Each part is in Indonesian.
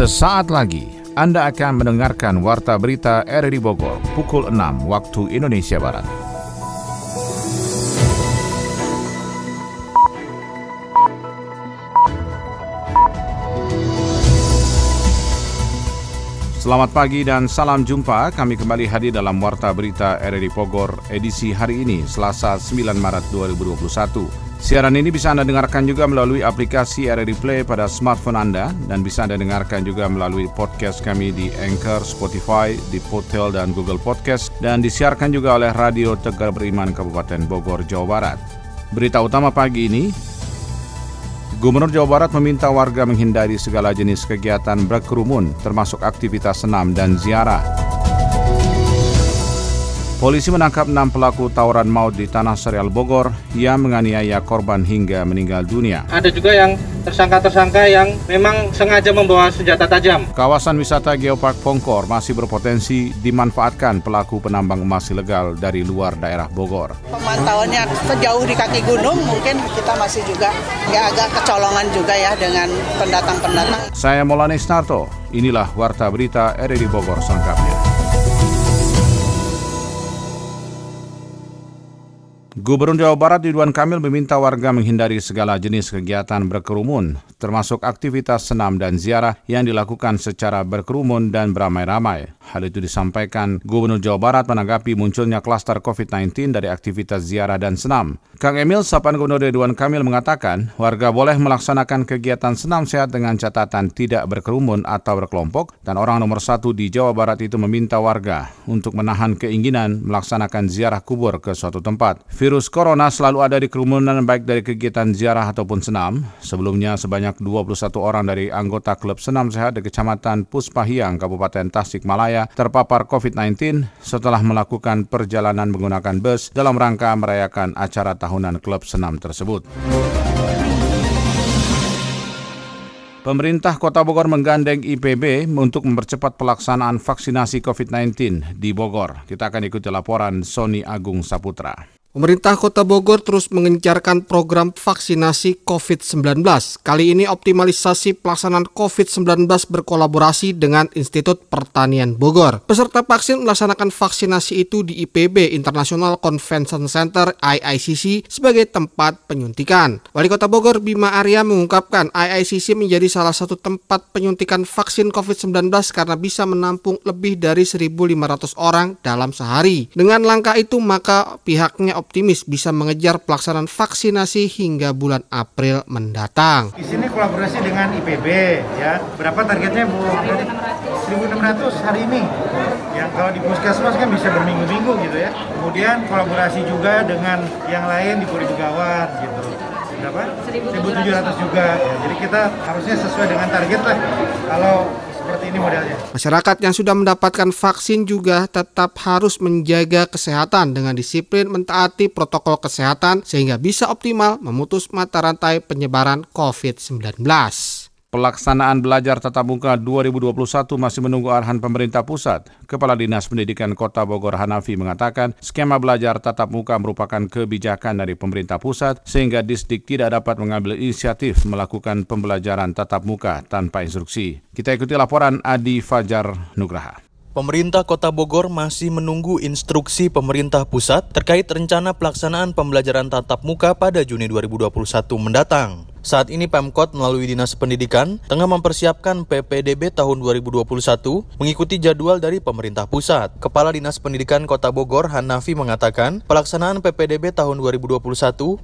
Sesaat lagi Anda akan mendengarkan Warta Berita RRI Bogor pukul 6 waktu Indonesia Barat. Selamat pagi dan salam jumpa. Kami kembali hadir dalam Warta Berita RRI Bogor edisi hari ini, Selasa 9 Maret 2021. Siaran ini bisa Anda dengarkan juga melalui aplikasi RRI Play pada smartphone Anda dan bisa Anda dengarkan juga melalui podcast kami di Anchor, Spotify, di Potel dan Google Podcast dan disiarkan juga oleh Radio Tegar Beriman Kabupaten Bogor, Jawa Barat. Berita utama pagi ini, Gubernur Jawa Barat meminta warga menghindari segala jenis kegiatan berkerumun, termasuk aktivitas senam dan ziarah. Polisi menangkap enam pelaku tawuran maut di Tanah Serial Bogor yang menganiaya korban hingga meninggal dunia. Ada juga yang tersangka-tersangka yang memang sengaja membawa senjata tajam. Kawasan wisata Geopark Pongkor masih berpotensi dimanfaatkan pelaku penambang emas ilegal dari luar daerah Bogor. Pemantauannya sejauh di kaki gunung mungkin kita masih juga ya agak kecolongan juga ya dengan pendatang-pendatang. Saya Molani Snarto, inilah Warta Berita RRI Bogor selengkapnya. Gubernur Jawa Barat Ridwan Kamil meminta warga menghindari segala jenis kegiatan berkerumun, termasuk aktivitas senam dan ziarah yang dilakukan secara berkerumun dan beramai-ramai. Hal itu disampaikan Gubernur Jawa Barat menanggapi munculnya klaster COVID-19 dari aktivitas ziarah dan senam. Kang Emil, Sapan Gubernur Ridwan Kamil mengatakan, warga boleh melaksanakan kegiatan senam sehat dengan catatan tidak berkerumun atau berkelompok, dan orang nomor satu di Jawa Barat itu meminta warga untuk menahan keinginan melaksanakan ziarah kubur ke suatu tempat. Virus corona selalu ada di kerumunan baik dari kegiatan ziarah ataupun senam. Sebelumnya sebanyak 21 orang dari anggota klub senam sehat di Kecamatan Puspahiang, Kabupaten Tasikmalaya terpapar COVID-19 setelah melakukan perjalanan menggunakan bus dalam rangka merayakan acara tahunan klub senam tersebut. Pemerintah Kota Bogor menggandeng IPB untuk mempercepat pelaksanaan vaksinasi COVID-19 di Bogor. Kita akan ikuti laporan Sony Agung Saputra. Pemerintah Kota Bogor terus mengencarkan program vaksinasi COVID-19. Kali ini optimalisasi pelaksanaan COVID-19 berkolaborasi dengan Institut Pertanian Bogor. Peserta vaksin melaksanakan vaksinasi itu di IPB International Convention Center IICC sebagai tempat penyuntikan. Wali Kota Bogor Bima Arya mengungkapkan IICC menjadi salah satu tempat penyuntikan vaksin COVID-19 karena bisa menampung lebih dari 1.500 orang dalam sehari. Dengan langkah itu maka pihaknya optimis bisa mengejar pelaksanaan vaksinasi hingga bulan April mendatang. Di sini kolaborasi dengan IPB ya. Berapa targetnya Bu? 1.600 hari ini. Yang kalau di puskesmas kan bisa berminggu-minggu gitu ya. Kemudian kolaborasi juga dengan yang lain di Puri Begawan gitu. Berapa? 1.700 juga. Ya, jadi kita harusnya sesuai dengan target lah. Kalau seperti ini modelnya. Masyarakat yang sudah mendapatkan vaksin juga tetap harus menjaga kesehatan dengan disiplin mentaati protokol kesehatan sehingga bisa optimal memutus mata rantai penyebaran COVID-19. Pelaksanaan belajar tatap muka 2021 masih menunggu arahan pemerintah pusat. Kepala Dinas Pendidikan Kota Bogor Hanafi mengatakan skema belajar tatap muka merupakan kebijakan dari pemerintah pusat sehingga Disdik tidak dapat mengambil inisiatif melakukan pembelajaran tatap muka tanpa instruksi. Kita ikuti laporan Adi Fajar Nugraha. Pemerintah Kota Bogor masih menunggu instruksi pemerintah pusat terkait rencana pelaksanaan pembelajaran tatap muka pada Juni 2021 mendatang. Saat ini Pemkot melalui Dinas Pendidikan tengah mempersiapkan PPDB tahun 2021 mengikuti jadwal dari pemerintah pusat. Kepala Dinas Pendidikan Kota Bogor Hanafi mengatakan pelaksanaan PPDB tahun 2021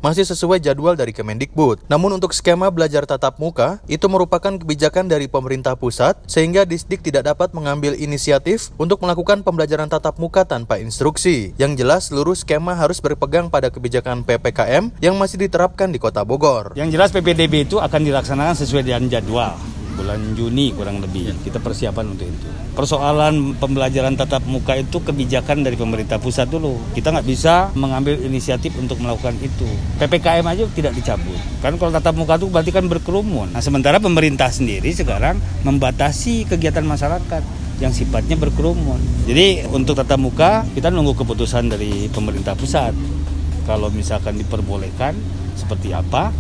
masih sesuai jadwal dari Kemendikbud. Namun untuk skema belajar tatap muka itu merupakan kebijakan dari pemerintah pusat sehingga Disdik tidak dapat mengambil inisiatif untuk melakukan pembelajaran tatap muka tanpa instruksi. Yang jelas seluruh skema harus berpegang pada kebijakan PPKM yang masih diterapkan di Kota Bogor. Yang jelas itu akan dilaksanakan sesuai dengan jadwal bulan Juni kurang lebih kita persiapan untuk itu. Persoalan pembelajaran tatap muka itu kebijakan dari pemerintah pusat dulu. Kita nggak bisa mengambil inisiatif untuk melakukan itu. PPKM aja tidak dicabut. Kan kalau tatap muka itu berarti kan berkerumun. Nah sementara pemerintah sendiri sekarang membatasi kegiatan masyarakat yang sifatnya berkerumun. Jadi untuk tatap muka kita nunggu keputusan dari pemerintah pusat. Kalau misalkan diperbolehkan seperti apa,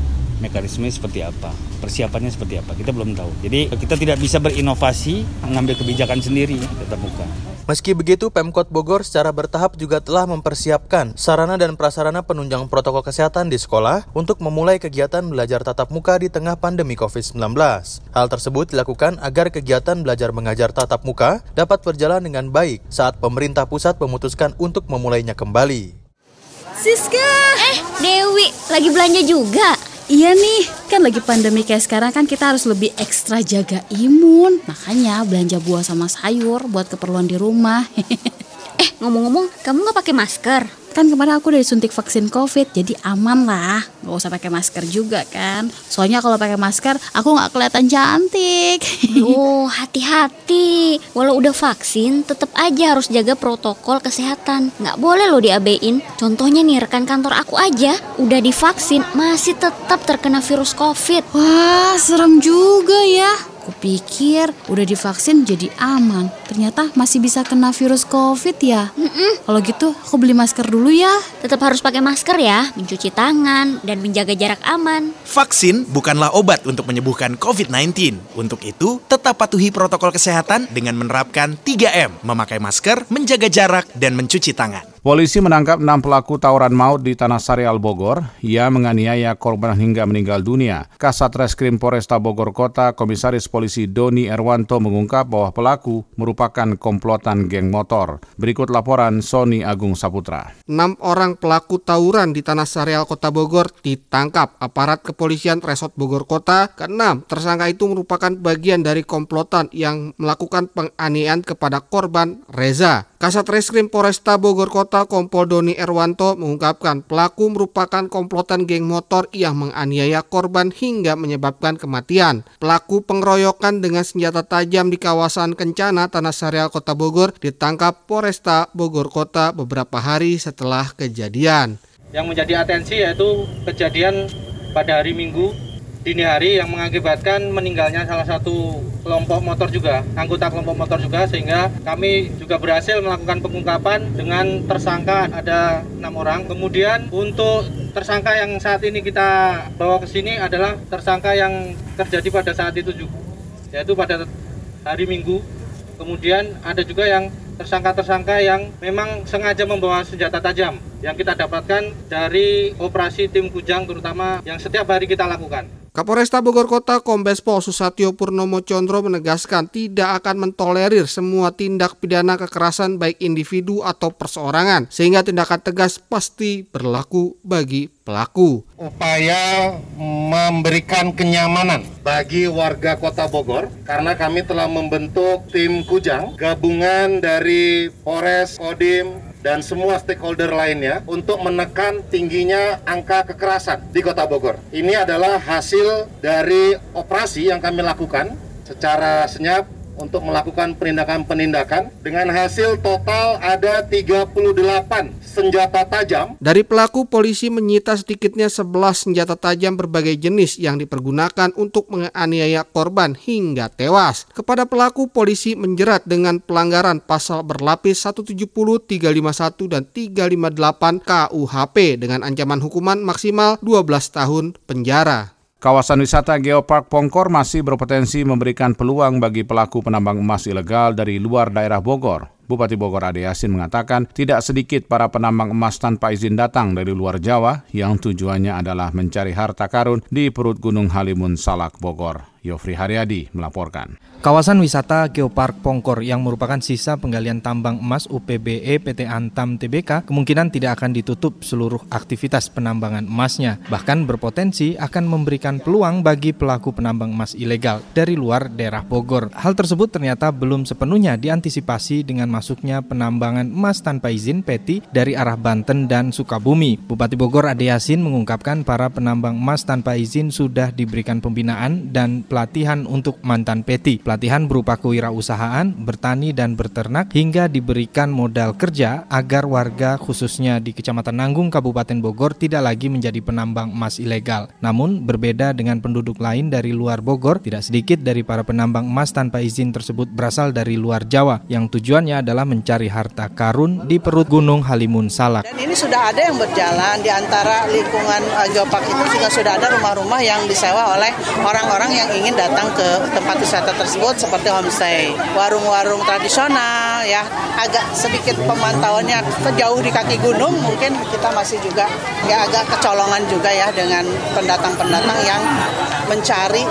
mekanisme seperti apa. persiapannya seperti apa. Kita belum tahu. Jadi kita tidak bisa berinovasi, mengambil kebijakan sendiri tetap muka. Meski begitu, Pemkot Bogor secara bertahap juga telah mempersiapkan sarana dan prasarana penunjang protokol kesehatan di sekolah untuk memulai kegiatan belajar tatap muka di tengah pandemi COVID-19. Hal tersebut dilakukan agar kegiatan belajar mengajar tatap muka dapat berjalan dengan baik saat pemerintah pusat memutuskan untuk memulainya kembali. Siska! Eh, Dewi, lagi belanja juga? Iya nih, kan lagi pandemi kayak sekarang kan kita harus lebih ekstra jaga imun. Makanya belanja buah sama sayur buat keperluan di rumah. eh, ngomong-ngomong, kamu nggak pakai masker? Kan kemarin aku udah disuntik vaksin COVID, jadi aman lah. Gak usah pakai masker juga kan. Soalnya kalau pakai masker, aku nggak kelihatan cantik. oh, hati-hati. Walau udah vaksin, tetap aja harus jaga protokol kesehatan. Nggak boleh loh diabein. Contohnya nih, rekan kantor aku aja udah divaksin, masih tetap terkena virus COVID. Wah, serem juga ya. Kupikir udah divaksin jadi aman. Ternyata masih bisa kena virus COVID ya. Mm-mm. Kalau gitu aku beli masker dulu ya. Tetap harus pakai masker ya, mencuci tangan dan menjaga jarak aman. Vaksin bukanlah obat untuk menyembuhkan COVID-19. Untuk itu, tetap patuhi protokol kesehatan dengan menerapkan 3M, memakai masker, menjaga jarak, dan mencuci tangan. Polisi menangkap enam pelaku tawuran maut di Tanah Sarial Bogor. Ia menganiaya korban hingga meninggal dunia. Kasat Reskrim Polresta Bogor Kota, Komisaris Polisi Doni Erwanto mengungkap bahwa pelaku merupakan komplotan geng motor. Berikut laporan Sony Agung Saputra. Enam orang pelaku tawuran di Tanah Sarial Kota Bogor ditangkap aparat kepolisian Resort Bogor Kota. Keenam tersangka itu merupakan bagian dari komplotan yang melakukan penganiayaan kepada korban Reza. Kasat Reskrim Polresta Bogor Kota Kompol Doni Erwanto mengungkapkan pelaku merupakan komplotan geng motor yang menganiaya korban hingga menyebabkan kematian. Pelaku pengeroyokan dengan senjata tajam di kawasan Kencana Tanah Sarial Kota Bogor ditangkap Polresta Bogor Kota beberapa hari setelah kejadian. Yang menjadi atensi yaitu kejadian pada hari Minggu dini hari yang mengakibatkan meninggalnya salah satu kelompok motor juga, anggota kelompok motor juga sehingga kami juga berhasil melakukan pengungkapan dengan tersangka ada enam orang. Kemudian untuk tersangka yang saat ini kita bawa ke sini adalah tersangka yang terjadi pada saat itu juga, yaitu pada hari Minggu. Kemudian ada juga yang tersangka-tersangka yang memang sengaja membawa senjata tajam yang kita dapatkan dari operasi tim Kujang terutama yang setiap hari kita lakukan. Kapolresta Bogor Kota Kombes Pol Susatyo Purnomo Condro menegaskan tidak akan mentolerir semua tindak pidana kekerasan baik individu atau perseorangan sehingga tindakan tegas pasti berlaku bagi pelaku. Upaya memberikan kenyamanan bagi warga Kota Bogor karena kami telah membentuk tim Kujang gabungan dari Polres, Kodim, dan semua stakeholder lainnya untuk menekan tingginya angka kekerasan di Kota Bogor. Ini adalah hasil dari operasi yang kami lakukan secara senyap untuk melakukan penindakan-penindakan dengan hasil total ada 38 senjata tajam. Dari pelaku polisi menyita sedikitnya 11 senjata tajam berbagai jenis yang dipergunakan untuk menganiaya korban hingga tewas. Kepada pelaku polisi menjerat dengan pelanggaran pasal berlapis 170, 351 dan 358 KUHP dengan ancaman hukuman maksimal 12 tahun penjara. Kawasan wisata Geopark Pongkor masih berpotensi memberikan peluang bagi pelaku penambang emas ilegal dari luar daerah Bogor. Bupati Bogor Ade Yasin mengatakan tidak sedikit para penambang emas tanpa izin datang dari luar Jawa yang tujuannya adalah mencari harta karun di perut Gunung Halimun Salak Bogor. Yofri Haryadi melaporkan. Kawasan wisata Geopark Pongkor yang merupakan sisa penggalian tambang emas UPBE PT Antam TBK kemungkinan tidak akan ditutup seluruh aktivitas penambangan emasnya, bahkan berpotensi akan memberikan peluang bagi pelaku penambang emas ilegal dari luar daerah Bogor. Hal tersebut ternyata belum sepenuhnya diantisipasi dengan masuknya penambangan emas tanpa izin PETI dari arah Banten dan Sukabumi. Bupati Bogor Ade Yasin mengungkapkan para penambang emas tanpa izin sudah diberikan pembinaan dan untuk mantan peti. Pelatihan berupa kewirausahaan, bertani dan berternak hingga diberikan modal kerja agar warga khususnya di Kecamatan Nanggung Kabupaten Bogor tidak lagi menjadi penambang emas ilegal. Namun berbeda dengan penduduk lain dari luar Bogor, tidak sedikit dari para penambang emas tanpa izin tersebut berasal dari luar Jawa yang tujuannya adalah mencari harta karun di perut Gunung Halimun Salak. Dan ini sudah ada yang berjalan di antara lingkungan uh, Geopark itu juga sudah ada rumah-rumah yang disewa oleh orang-orang yang ingin datang ke tempat wisata tersebut seperti homestay, warung-warung tradisional ya, agak sedikit pemantauannya jauh di kaki gunung mungkin kita masih juga ya agak kecolongan juga ya dengan pendatang-pendatang yang mencari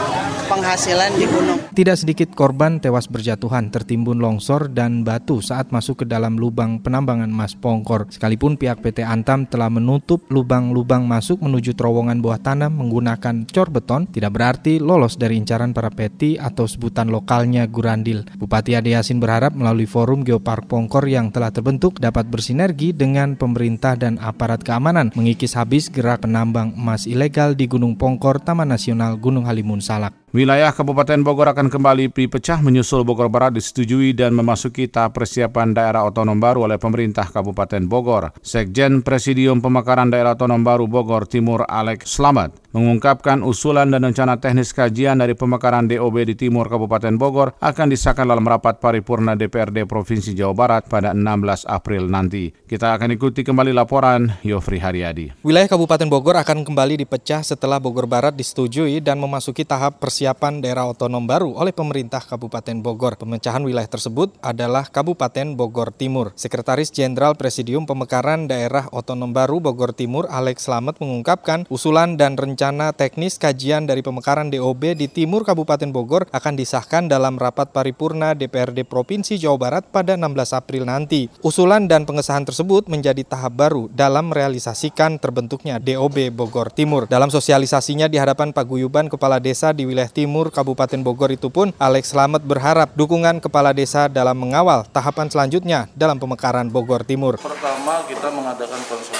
penghasilan di gunung. Tidak sedikit korban tewas berjatuhan tertimbun longsor dan batu saat masuk ke dalam lubang penambangan emas Pongkor. Sekalipun pihak PT Antam telah menutup lubang-lubang masuk menuju terowongan bawah tanah menggunakan cor beton, tidak berarti lolos dari incaran para peti atau sebutan lokalnya Gurandil. Bupati Ade Yasin berharap melalui forum Geopark Pongkor yang telah terbentuk dapat bersinergi dengan pemerintah dan aparat keamanan mengikis habis gerak penambang emas ilegal di Gunung Pongkor, Taman Nasional Gunung Halimun Salak. Wilayah Kabupaten Bogor akan kembali dipecah menyusul Bogor Barat disetujui dan memasuki tahap persiapan daerah otonom baru oleh pemerintah Kabupaten Bogor. Sekjen Presidium Pemekaran Daerah Otonom Baru Bogor Timur Alex Slamet mengungkapkan usulan dan rencana teknis kajian dari pemekaran DOB di Timur Kabupaten Bogor akan disahkan dalam rapat paripurna DPRD Provinsi Jawa Barat pada 16 April nanti. Kita akan ikuti kembali laporan Yofri Haryadi. Wilayah Kabupaten Bogor akan kembali dipecah setelah Bogor Barat disetujui dan memasuki tahap persiapan daerah otonom baru oleh pemerintah Kabupaten Bogor. Pemecahan wilayah tersebut adalah Kabupaten Bogor Timur. Sekretaris Jenderal Presidium Pemekaran Daerah Otonom Baru Bogor Timur Alex Slamet mengungkapkan usulan dan rencana teknis kajian dari pemekaran DOB di timur Kabupaten Bogor akan disahkan dalam rapat paripurna DPRD Provinsi Jawa Barat pada 16 April nanti. Usulan dan pengesahan tersebut menjadi tahap baru dalam merealisasikan terbentuknya DOB Bogor Timur. Dalam sosialisasinya di hadapan paguyuban kepala desa di wilayah timur Kabupaten Bogor itu pun Alex Slamet berharap dukungan kepala desa dalam mengawal tahapan selanjutnya dalam pemekaran Bogor Timur. Pertama kita mengadakan konsultasi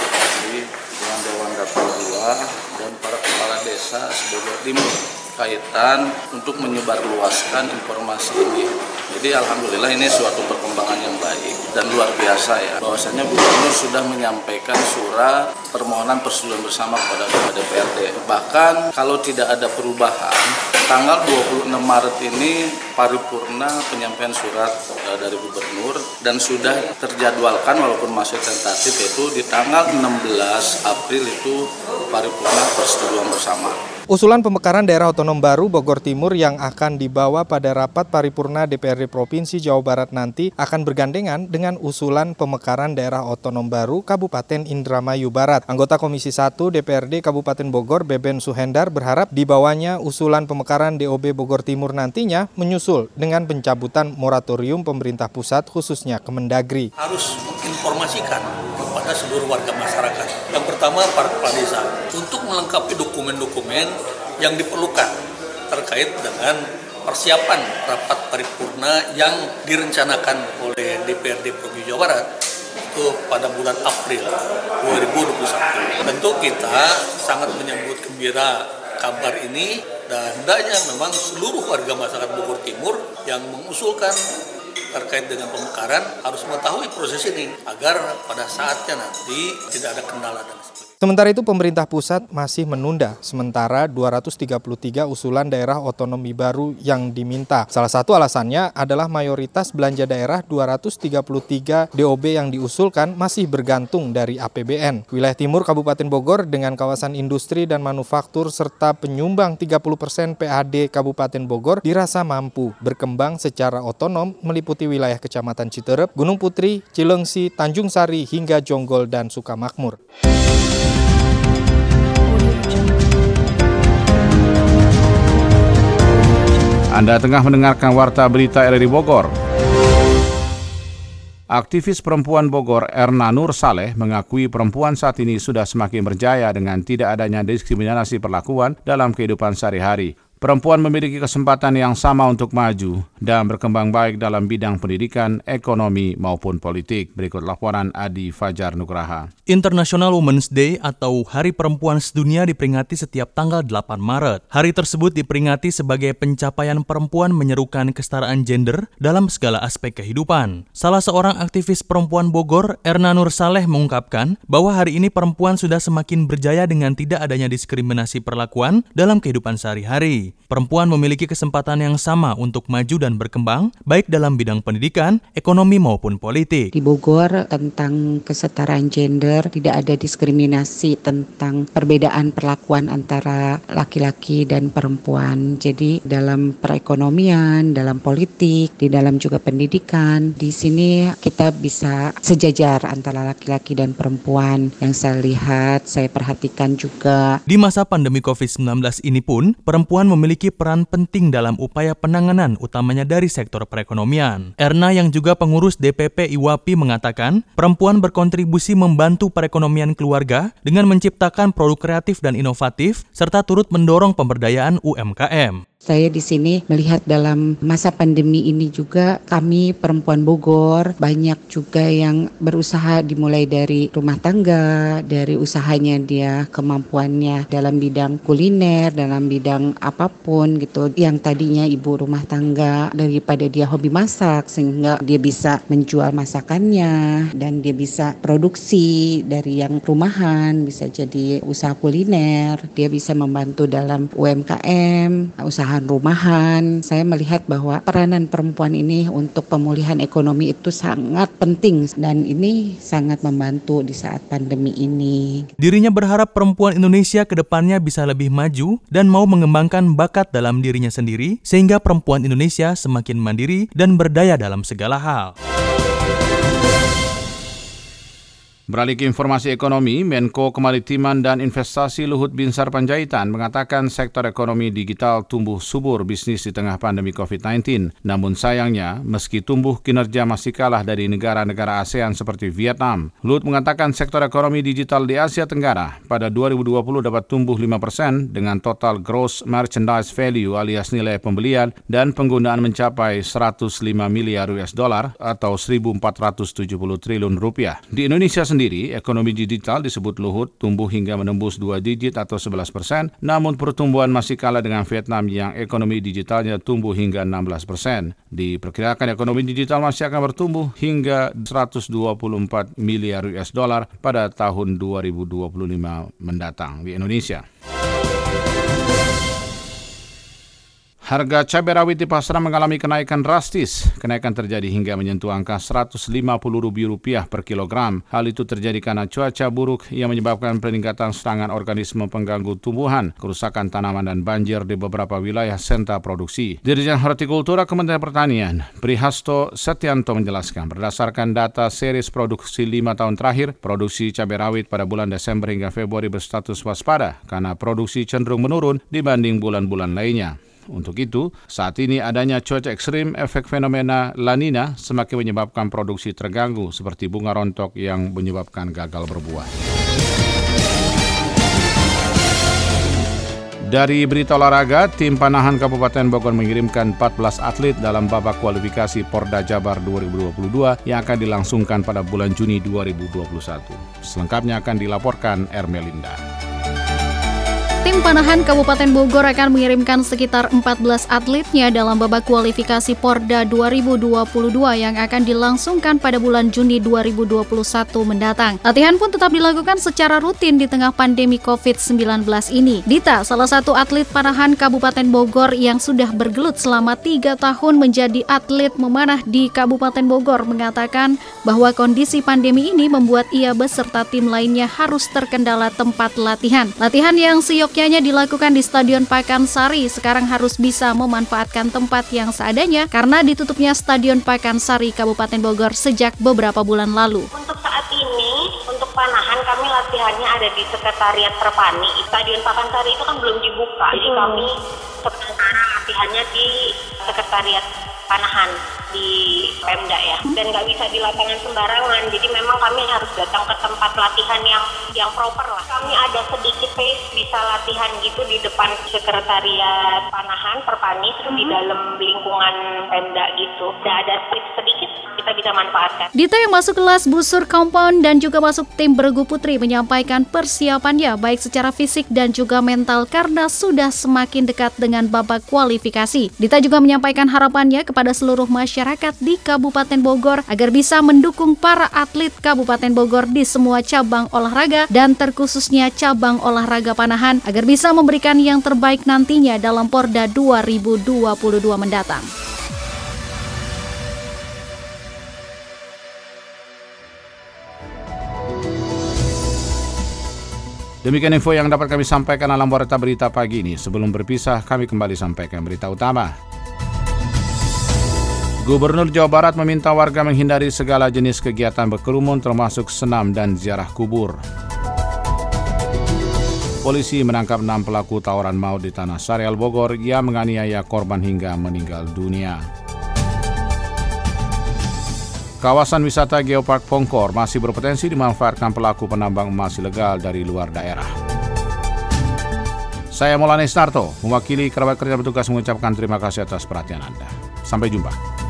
sebagai timur kaitan untuk menyebarluaskan informasi ini. Jadi alhamdulillah ini suatu perkembangan yang baik dan luar biasa ya. Bahwasanya Gubernur sudah menyampaikan surat permohonan persetujuan bersama kepada DPRD. Bahkan kalau tidak ada perubahan, tanggal 26 Maret ini paripurna penyampaian surat e, dari gubernur dan sudah terjadwalkan walaupun masih tentatif yaitu di tanggal 16 April itu paripurna persetujuan bersama. Usulan pemekaran daerah otonom baru Bogor Timur yang akan dibawa pada rapat paripurna DPRD Provinsi Jawa Barat nanti akan bergandengan dengan usulan pemekaran daerah otonom baru Kabupaten Indramayu Barat. Anggota Komisi 1 DPRD Kabupaten Bogor Beben Suhendar berharap dibawanya usulan pemekaran DOB Bogor Timur nantinya menyusul dengan pencabutan moratorium pemerintah pusat khususnya Kemendagri. Harus menginformasikan kepada seluruh warga masyarakat. Yang pertama para kepala desa untuk melengkapi dokumen-dokumen yang diperlukan terkait dengan persiapan rapat paripurna yang direncanakan oleh DPRD Provinsi Jawa Barat itu pada bulan April 2021. Tentu kita sangat menyambut gembira kabar ini dan hendaknya memang seluruh warga masyarakat Bogor Timur yang mengusulkan terkait dengan pemekaran harus mengetahui proses ini agar pada saatnya nanti tidak ada kendala dan sebagainya. Sementara itu pemerintah pusat masih menunda sementara 233 usulan daerah otonomi baru yang diminta. Salah satu alasannya adalah mayoritas belanja daerah 233 DOB yang diusulkan masih bergantung dari APBN. Wilayah timur Kabupaten Bogor dengan kawasan industri dan manufaktur serta penyumbang 30% PAD Kabupaten Bogor dirasa mampu berkembang secara otonom meliputi wilayah Kecamatan Citerep, Gunung Putri, Cilengsi, Tanjung Sari hingga Jonggol dan Sukamakmur. Anda tengah mendengarkan Warta Berita RRI Bogor. Aktivis perempuan Bogor Erna Nur Saleh mengakui perempuan saat ini sudah semakin berjaya dengan tidak adanya diskriminasi perlakuan dalam kehidupan sehari-hari. Perempuan memiliki kesempatan yang sama untuk maju dan berkembang baik dalam bidang pendidikan, ekonomi maupun politik. Berikut laporan Adi Fajar Nugraha. International Women's Day atau Hari Perempuan Sedunia diperingati setiap tanggal 8 Maret. Hari tersebut diperingati sebagai pencapaian perempuan menyerukan kesetaraan gender dalam segala aspek kehidupan. Salah seorang aktivis perempuan Bogor, Erna Nur Saleh mengungkapkan bahwa hari ini perempuan sudah semakin berjaya dengan tidak adanya diskriminasi perlakuan dalam kehidupan sehari-hari. Perempuan memiliki kesempatan yang sama untuk maju dan berkembang, baik dalam bidang pendidikan, ekonomi maupun politik. Di Bogor tentang kesetaraan gender, tidak ada diskriminasi tentang perbedaan perlakuan antara laki-laki dan perempuan. Jadi dalam perekonomian, dalam politik, di dalam juga pendidikan, di sini kita bisa sejajar antara laki-laki dan perempuan. Yang saya lihat, saya perhatikan juga. Di masa pandemi COVID-19 ini pun, perempuan memiliki peran penting dalam upaya penanganan utamanya dari sektor perekonomian. Erna yang juga pengurus DPP IWAPI mengatakan, perempuan berkontribusi membantu perekonomian keluarga dengan menciptakan produk kreatif dan inovatif serta turut mendorong pemberdayaan UMKM. Saya di sini melihat dalam masa pandemi ini juga kami perempuan Bogor banyak juga yang berusaha dimulai dari rumah tangga, dari usahanya dia kemampuannya dalam bidang kuliner, dalam bidang apa pun gitu. Yang tadinya ibu rumah tangga daripada dia hobi masak sehingga dia bisa menjual masakannya dan dia bisa produksi dari yang rumahan, bisa jadi usaha kuliner, dia bisa membantu dalam UMKM, usaha rumahan. Saya melihat bahwa peranan perempuan ini untuk pemulihan ekonomi itu sangat penting dan ini sangat membantu di saat pandemi ini. Dirinya berharap perempuan Indonesia ke depannya bisa lebih maju dan mau mengembangkan bakat dalam dirinya sendiri sehingga perempuan Indonesia semakin mandiri dan berdaya dalam segala hal. Beralih ke informasi ekonomi, Menko Kemaritiman dan Investasi Luhut Binsar Panjaitan mengatakan sektor ekonomi digital tumbuh subur bisnis di tengah pandemi COVID-19. Namun sayangnya, meski tumbuh kinerja masih kalah dari negara-negara ASEAN seperti Vietnam. Luhut mengatakan sektor ekonomi digital di Asia Tenggara pada 2020 dapat tumbuh 5 persen dengan total gross merchandise value alias nilai pembelian dan penggunaan mencapai 105 miliar US dollar atau 1.470 triliun rupiah. Di Indonesia sendiri, ekonomi digital disebut Luhut tumbuh hingga menembus dua digit atau 11 persen, namun pertumbuhan masih kalah dengan Vietnam yang ekonomi digitalnya tumbuh hingga 16 persen. Diperkirakan ekonomi digital masih akan bertumbuh hingga 124 miliar US dollar pada tahun 2025 mendatang di Indonesia. Harga cabai rawit di pasaran mengalami kenaikan drastis. Kenaikan terjadi hingga menyentuh angka Rp150.000 per kilogram. Hal itu terjadi karena cuaca buruk yang menyebabkan peningkatan serangan organisme pengganggu tumbuhan, kerusakan tanaman dan banjir di beberapa wilayah sentra produksi. Dirjen Hortikultura Kementerian Pertanian, Prihasto Setianto menjelaskan, berdasarkan data seris produksi lima tahun terakhir, produksi cabai rawit pada bulan Desember hingga Februari berstatus waspada karena produksi cenderung menurun dibanding bulan-bulan lainnya. Untuk itu, saat ini adanya cuaca ekstrim efek fenomena La Nina semakin menyebabkan produksi terganggu seperti bunga rontok yang menyebabkan gagal berbuah. Dari berita olahraga, tim panahan Kabupaten Bogor mengirimkan 14 atlet dalam babak kualifikasi Porda Jabar 2022 yang akan dilangsungkan pada bulan Juni 2021. Selengkapnya akan dilaporkan Ermelinda. Tim panahan Kabupaten Bogor akan mengirimkan sekitar 14 atletnya dalam babak kualifikasi Porda 2022 yang akan dilangsungkan pada bulan Juni 2021 mendatang. Latihan pun tetap dilakukan secara rutin di tengah pandemi COVID-19 ini. Dita, salah satu atlet panahan Kabupaten Bogor yang sudah bergelut selama tiga tahun menjadi atlet memanah di Kabupaten Bogor, mengatakan bahwa kondisi pandemi ini membuat ia beserta tim lainnya harus terkendala tempat latihan. Latihan yang siok Seyogyanya dilakukan di Stadion Pakansari sekarang harus bisa memanfaatkan tempat yang seadanya karena ditutupnya Stadion Pakansari Kabupaten Bogor sejak beberapa bulan lalu. Untuk saat ini, untuk panahan kami latihannya ada di Sekretariat Perpani. Stadion Pakansari itu kan belum dibuka, jadi kami sementara latihannya di Sekretariat panahan di Pemda ya. Dan nggak bisa di lapangan sembarangan. Jadi memang kami harus datang ke tempat latihan yang yang proper lah. Kami ada sedikit space bisa latihan gitu di depan sekretariat panahan perpani di dalam lingkungan Pemda gitu. Dan ada space sedikit kita bisa manfaatkan. Dita yang masuk kelas busur compound dan juga masuk tim bergu putri menyampaikan persiapannya baik secara fisik dan juga mental karena sudah semakin dekat dengan babak kualifikasi. Dita juga menyampaikan harapannya kepada seluruh masyarakat di Kabupaten Bogor agar bisa mendukung para atlet Kabupaten Bogor di semua cabang olahraga dan terkhususnya cabang olahraga panahan agar bisa memberikan yang terbaik nantinya dalam Porda 2022 mendatang. Demikian info yang dapat kami sampaikan dalam warta berita pagi ini. Sebelum berpisah, kami kembali sampaikan berita utama. Gubernur Jawa Barat meminta warga menghindari segala jenis kegiatan berkerumun termasuk senam dan ziarah kubur. Polisi menangkap enam pelaku tawuran maut di Tanah Sarial Bogor yang menganiaya korban hingga meninggal dunia. Kawasan wisata Geopark Pongkor masih berpotensi dimanfaatkan pelaku penambang emas ilegal dari luar daerah. Saya Maulana Isnarto, mewakili kerabat kerja petugas mengucapkan terima kasih atas perhatian Anda. Sampai jumpa.